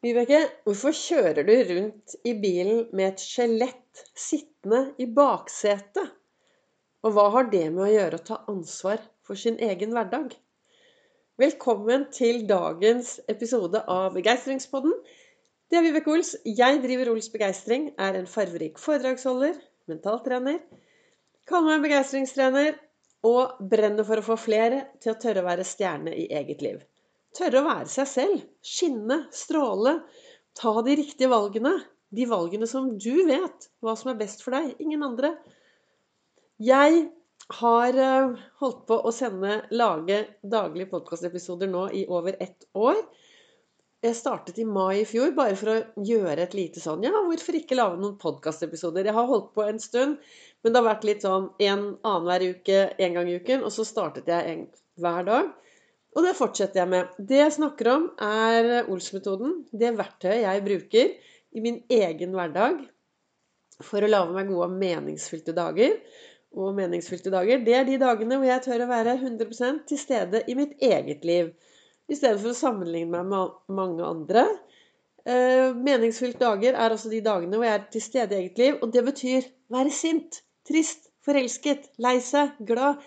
Vibeke, hvorfor kjører du rundt i bilen med et skjelett sittende i baksetet? Og hva har det med å gjøre å ta ansvar for sin egen hverdag? Velkommen til dagens episode av Begeistringspodden. Det er Vibeke Ols. Jeg driver Ols Begeistring, er en farverik foredragsholder, mentaltrener. Kaller meg begeistringstrener og brenner for å få flere til å tørre å være stjerne i eget liv. Tørre å være seg selv. Skinne, stråle. Ta de riktige valgene. De valgene som du vet hva som er best for deg. Ingen andre. Jeg har eh, holdt på å sende, lage daglige podkastepisoder nå i over ett år. Jeg startet i mai i fjor bare for å gjøre et lite sånn Ja, hvorfor ikke lage noen podkastepisoder? Jeg har holdt på en stund, men det har vært litt sånn en annenhver uke, en gang i uken. Og så startet jeg en, hver dag. Og det fortsetter jeg med. Det jeg snakker om, er Ols-metoden. Det verktøyet jeg bruker i min egen hverdag for å lage meg gode og meningsfylte dager. Og meningsfylte dager, det er de dagene hvor jeg tør å være 100% til stede i mitt eget liv. I stedet for å sammenligne meg med mange andre. Eh, meningsfylte dager er altså de dagene hvor jeg er til stede i eget liv. Og det betyr være sint, trist, forelsket, lei seg, glad.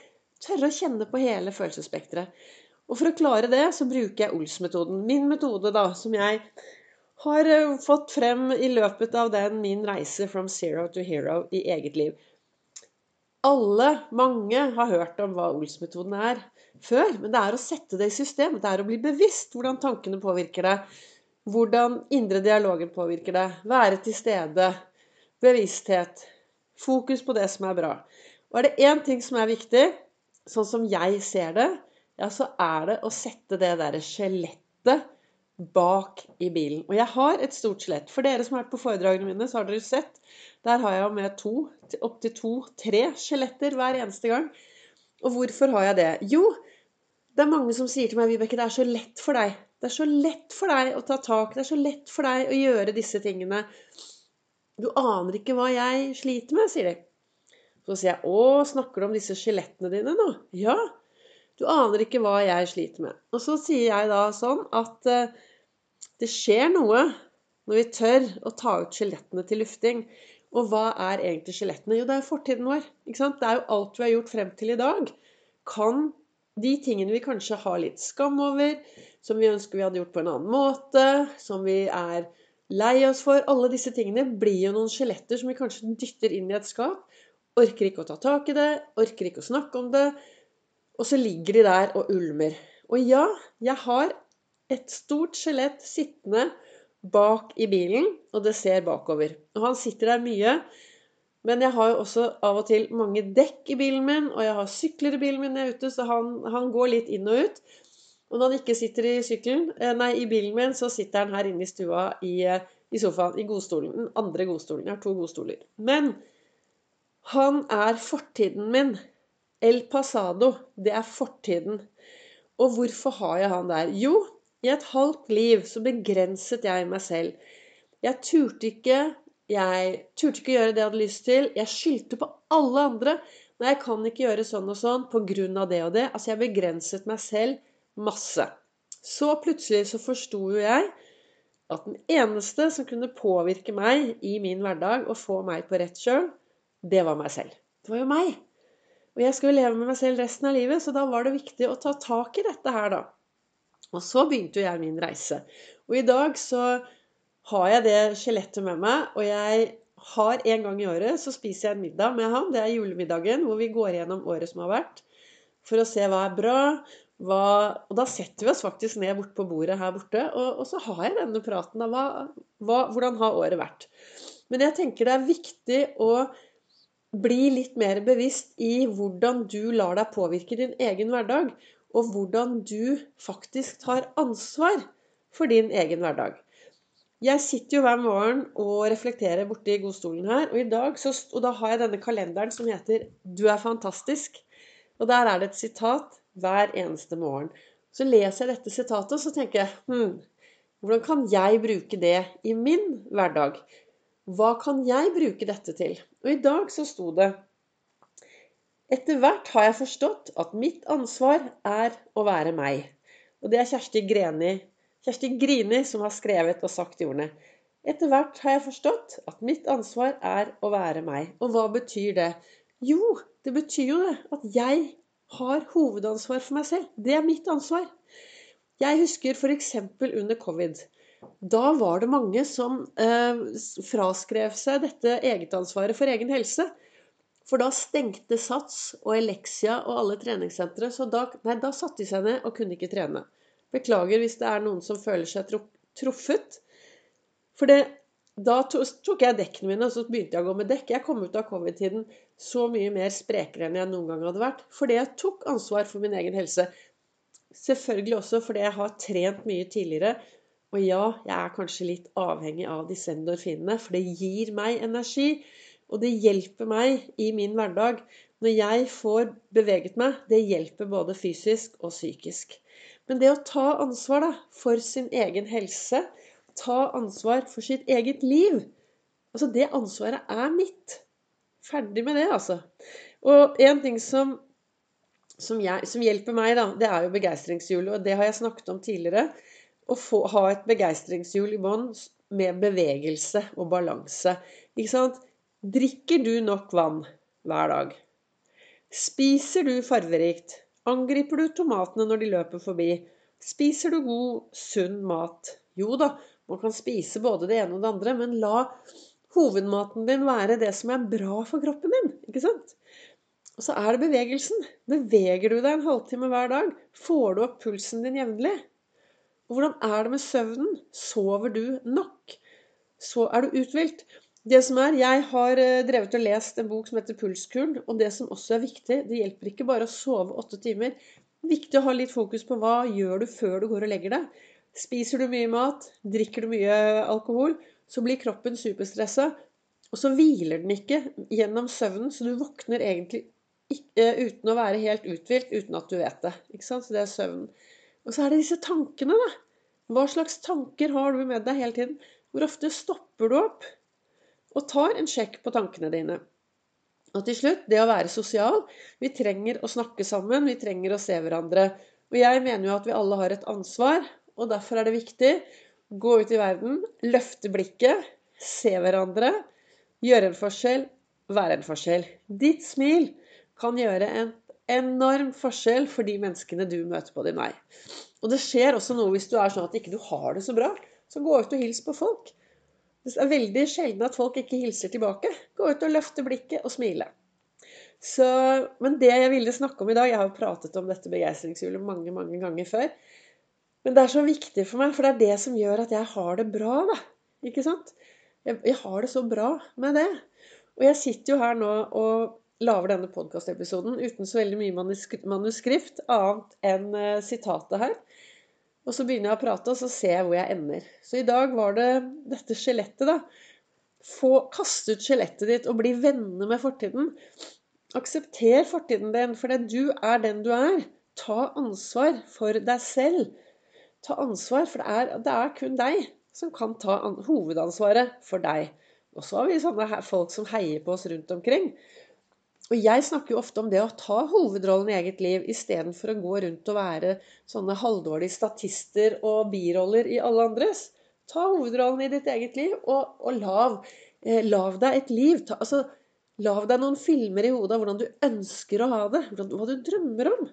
Tørre å kjenne på hele følelsesspekteret. Og for å klare det, så bruker jeg Ols-metoden. Min metode, da, som jeg har eh, fått frem i løpet av den min reise from zero to hero i eget liv. Alle, mange, har hørt om hva Ols-metoden er før. Men det er å sette det i system. Det er å bli bevisst hvordan tankene påvirker deg. Hvordan indre dialogen påvirker deg. Være til stede. Bevissthet. Fokus på det som er bra. Og er det én ting som er viktig, sånn som jeg ser det, ja, så er det å sette det derre skjelettet bak i bilen. Og jeg har et stort skjelett. For dere som har vært på foredragene mine, så har dere sett. Der har jeg med to, opptil to-tre skjeletter hver eneste gang. Og hvorfor har jeg det? Jo, det er mange som sier til meg, Vibeke, det er så lett for deg. Det er så lett for deg å ta tak. Det er så lett for deg å gjøre disse tingene. Du aner ikke hva jeg sliter med, sier de. Så sier jeg, å, snakker du om disse skjelettene dine nå? Ja, du aner ikke hva jeg sliter med. Og så sier jeg da sånn at uh, det skjer noe når vi tør å ta ut skjelettene til lufting. Og hva er egentlig skjelettene? Jo, det er jo fortiden vår. ikke sant? Det er jo alt vi har gjort frem til i dag. Kan de tingene vi kanskje har litt skam over, som vi ønsker vi hadde gjort på en annen måte, som vi er lei oss for Alle disse tingene blir jo noen skjeletter som vi kanskje dytter inn i et skap. Orker ikke å ta tak i det, orker ikke å snakke om det. Og så ligger de der og ulmer. Og ja, jeg har et stort skjelett sittende bak i bilen, og det ser bakover. Og han sitter der mye. Men jeg har jo også av og til mange dekk i bilen min, og jeg har sykler i bilen min når er ute, så han, han, går litt inn og ut. Og når han ikke sitter i, sykkelen, eh, nei, i bilen min, så sitter han her inne i stua i, eh, i sofaen, i godstolen. Den andre godstolen. Jeg har to godstoler. Men han er fortiden min. El Pasado, det er fortiden. Og hvorfor har jeg han der? Jo, i et halvt liv så begrenset jeg meg selv. Jeg turte ikke jeg turte ikke gjøre det jeg hadde lyst til. Jeg skyldte på alle andre. Nei, jeg kan ikke gjøre sånn og sånn av det og det. Altså, jeg begrenset meg selv masse. Så plutselig så forsto jo jeg at den eneste som kunne påvirke meg i min hverdag og få meg på rett kjøl, det var meg selv. Det var jo meg. Og jeg skulle leve med meg selv resten av livet, så da var det viktig å ta tak i dette her, da. Og så begynte jo jeg min reise. Og i dag så har jeg det skjelettet med meg, og jeg har en gang i året så spiser jeg en middag med han. Det er julemiddagen, hvor vi går gjennom året som har vært, for å se hva er bra. Hva, og da setter vi oss faktisk ned bort på bordet her borte, og, og så har jeg denne praten av hva, hva, hvordan har året vært. Men jeg tenker det er viktig å bli litt mer bevisst i hvordan du lar deg påvirke din egen hverdag, og hvordan du faktisk tar ansvar for din egen hverdag. Jeg sitter jo hver morgen og reflekterer borti godstolen her, og i dag så, og da har jeg denne kalenderen som heter 'Du er fantastisk'. Og der er det et sitat hver eneste morgen. Så leser jeg dette sitatet, og så tenker jeg hm, hvordan kan jeg bruke det i min hverdag? Hva kan jeg bruke dette til? Og i dag så sto det Etter hvert har jeg forstått at mitt ansvar er å være meg. Og det er Kjersti Greni Kjersti Grini som har skrevet og sagt de ordene. Etter hvert har jeg forstått at mitt ansvar er å være meg. Og hva betyr det? Jo, det betyr jo det at jeg har hovedansvar for meg selv. Det er mitt ansvar. Jeg husker f.eks. under covid. Da var det mange som eh, fraskrev seg dette egetansvaret for egen helse. For da stengte Sats og Elexia og alle treningssentre. Så da, nei, da satte de seg ned og kunne ikke trene. Beklager hvis det er noen som føler seg truffet. For det, da tok jeg dekkene mine og så begynte jeg å gå med dekk. Jeg kom ut av covid-tiden så mye mer sprekere enn jeg noen gang hadde vært. Fordi jeg tok ansvar for min egen helse. Selvfølgelig også fordi jeg har trent mye tidligere. Og ja, jeg er kanskje litt avhengig av disse endorfinene, for det gir meg energi. Og det hjelper meg i min hverdag. Når jeg får beveget meg, det hjelper både fysisk og psykisk. Men det å ta ansvar da, for sin egen helse, ta ansvar for sitt eget liv Altså, det ansvaret er mitt. Ferdig med det, altså. Og en ting som, som, jeg, som hjelper meg, da, det er jo begeistringshjulet. Og det har jeg snakket om tidligere. Å få, ha et begeistringshjul i bånn med bevegelse og balanse. Ikke sant? Drikker du nok vann hver dag? Spiser du farverikt? Angriper du tomatene når de løper forbi? Spiser du god, sunn mat? Jo da, man kan spise både det ene og det andre, men la hovedmaten din være det som er bra for kroppen din. ikke sant? Og så er det bevegelsen. Beveger du deg en halvtime hver dag? Får du opp pulsen din jevnlig? Og hvordan er det med søvnen? Sover du nok? Så er du uthvilt. Det som er, Jeg har eh, drevet og lest en bok som heter Pulskuren. Og det som også er viktig, det hjelper ikke bare å sove åtte timer. Det er viktig å ha litt fokus på hva gjør du før du går og legger deg. Spiser du mye mat? Drikker du mye alkohol? så blir kroppen superstressa. Og så hviler den ikke gjennom søvnen, så du våkner egentlig uten å være helt uthvilt, uten at du vet det. Så det er søvnen. Og så er det disse tankene, da. Hva slags tanker har du med deg hele tiden? Hvor ofte stopper du opp og tar en sjekk på tankene dine? Og til slutt, det å være sosial. Vi trenger å snakke sammen, vi trenger å se hverandre. Og jeg mener jo at vi alle har et ansvar, og derfor er det viktig Gå ut i verden, løfte blikket, se hverandre, gjøre en forskjell, være en forskjell. Ditt smil kan gjøre en enorm forskjell for de menneskene du møter på din vei. Og det skjer også noe hvis du er sånn at ikke du har det så bra. Så gå ut og hils på folk. Det er veldig sjelden at folk ikke hilser tilbake. Gå ut og løfte blikket og smile. Så, men det jeg ville snakke om i dag Jeg har pratet om dette begeistringshjulet mange mange ganger før. Men det er så viktig for meg, for det er det som gjør at jeg har det bra, da. Ikke sant? Jeg, jeg har det så bra med det. Og jeg sitter jo her nå og lager denne podkastepisoden uten så veldig mye manuskript, annet enn uh, sitatet her. Og så begynner jeg å prate, og så ser jeg hvor jeg ender. Så i dag var det dette skjelettet, da. Få kaste ut skjelettet ditt og bli venner med fortiden. Aksepter fortiden din, for du er den du er. Ta ansvar for deg selv ta ansvar, for det er, det er kun deg som kan ta hovedansvaret for deg. Og så har vi sånne folk som heier på oss rundt omkring. Og jeg snakker jo ofte om det å ta hovedrollen i eget liv istedenfor å gå rundt og være sånne halvdårlige statister og biroller i alle andres. Ta hovedrollen i ditt eget liv, og, og lav, eh, lav, deg et liv. Ta, altså, lav deg noen filmer i hodet av hvordan du ønsker å ha det. Hva du drømmer om.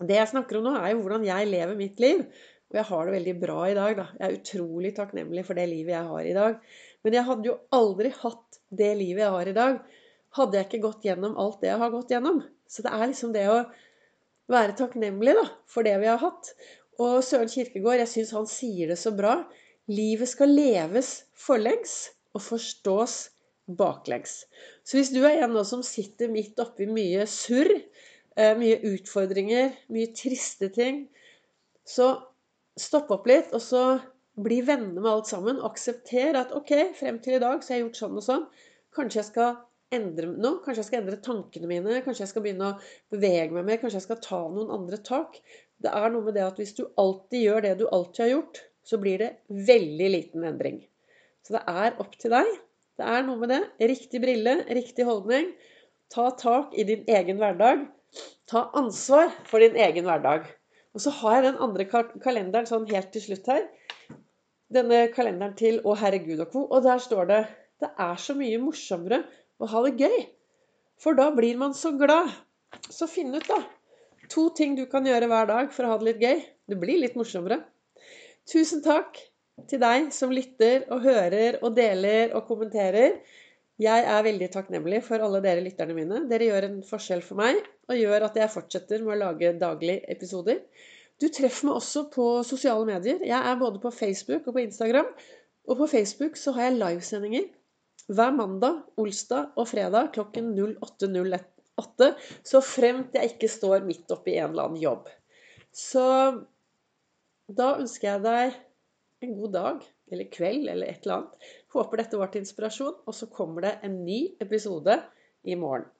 Det jeg snakker om nå, er jo hvordan jeg lever mitt liv. Og jeg har det veldig bra i dag, da. Jeg er utrolig takknemlig for det livet jeg har i dag. Men jeg hadde jo aldri hatt det livet jeg har i dag, hadde jeg ikke gått gjennom alt det jeg har gått gjennom. Så det er liksom det å være takknemlig da, for det vi har hatt. Og Søren Kirkegård, jeg syns han sier det så bra. Livet skal leves forlengs og forstås baklengs. Så hvis du er en nå som sitter midt oppi mye surr, Eh, mye utfordringer, mye triste ting. Så stopp opp litt, og så bli venner med alt sammen. Aksepter at ok, frem til i dag så har jeg gjort sånn og sånn. Kanskje jeg skal endre noe. Kanskje jeg skal endre tankene mine. Kanskje jeg skal begynne å bevege meg mer. Kanskje jeg skal ta noen andre tak. Det er noe med det at hvis du alltid gjør det du alltid har gjort, så blir det veldig liten endring. Så det er opp til deg. Det er noe med det. Riktig brille, riktig holdning. Ta tak i din egen hverdag. Ta ansvar for din egen hverdag. Og så har jeg den andre kalenderen sånn helt til slutt her. Denne kalenderen til Å herregud og co. Og der står det Det er så mye morsommere å ha det gøy. For da blir man så glad. Så finn ut, da. To ting du kan gjøre hver dag for å ha det litt gøy. Det blir litt morsommere. Tusen takk til deg som lytter og hører og deler og kommenterer. Jeg er veldig takknemlig for alle dere lytterne mine. Dere gjør en forskjell for meg og gjør at jeg fortsetter med å lage daglige episoder. Du treffer meg også på sosiale medier. Jeg er både på Facebook og på Instagram. Og på Facebook så har jeg livesendinger hver mandag, olsdag og fredag klokken 08.08. Så fremt jeg ikke står midt oppi en eller annen jobb. Så da ønsker jeg deg en god dag eller kveld eller et eller annet. Håper dette var til inspirasjon. Og så kommer det en ny episode i morgen.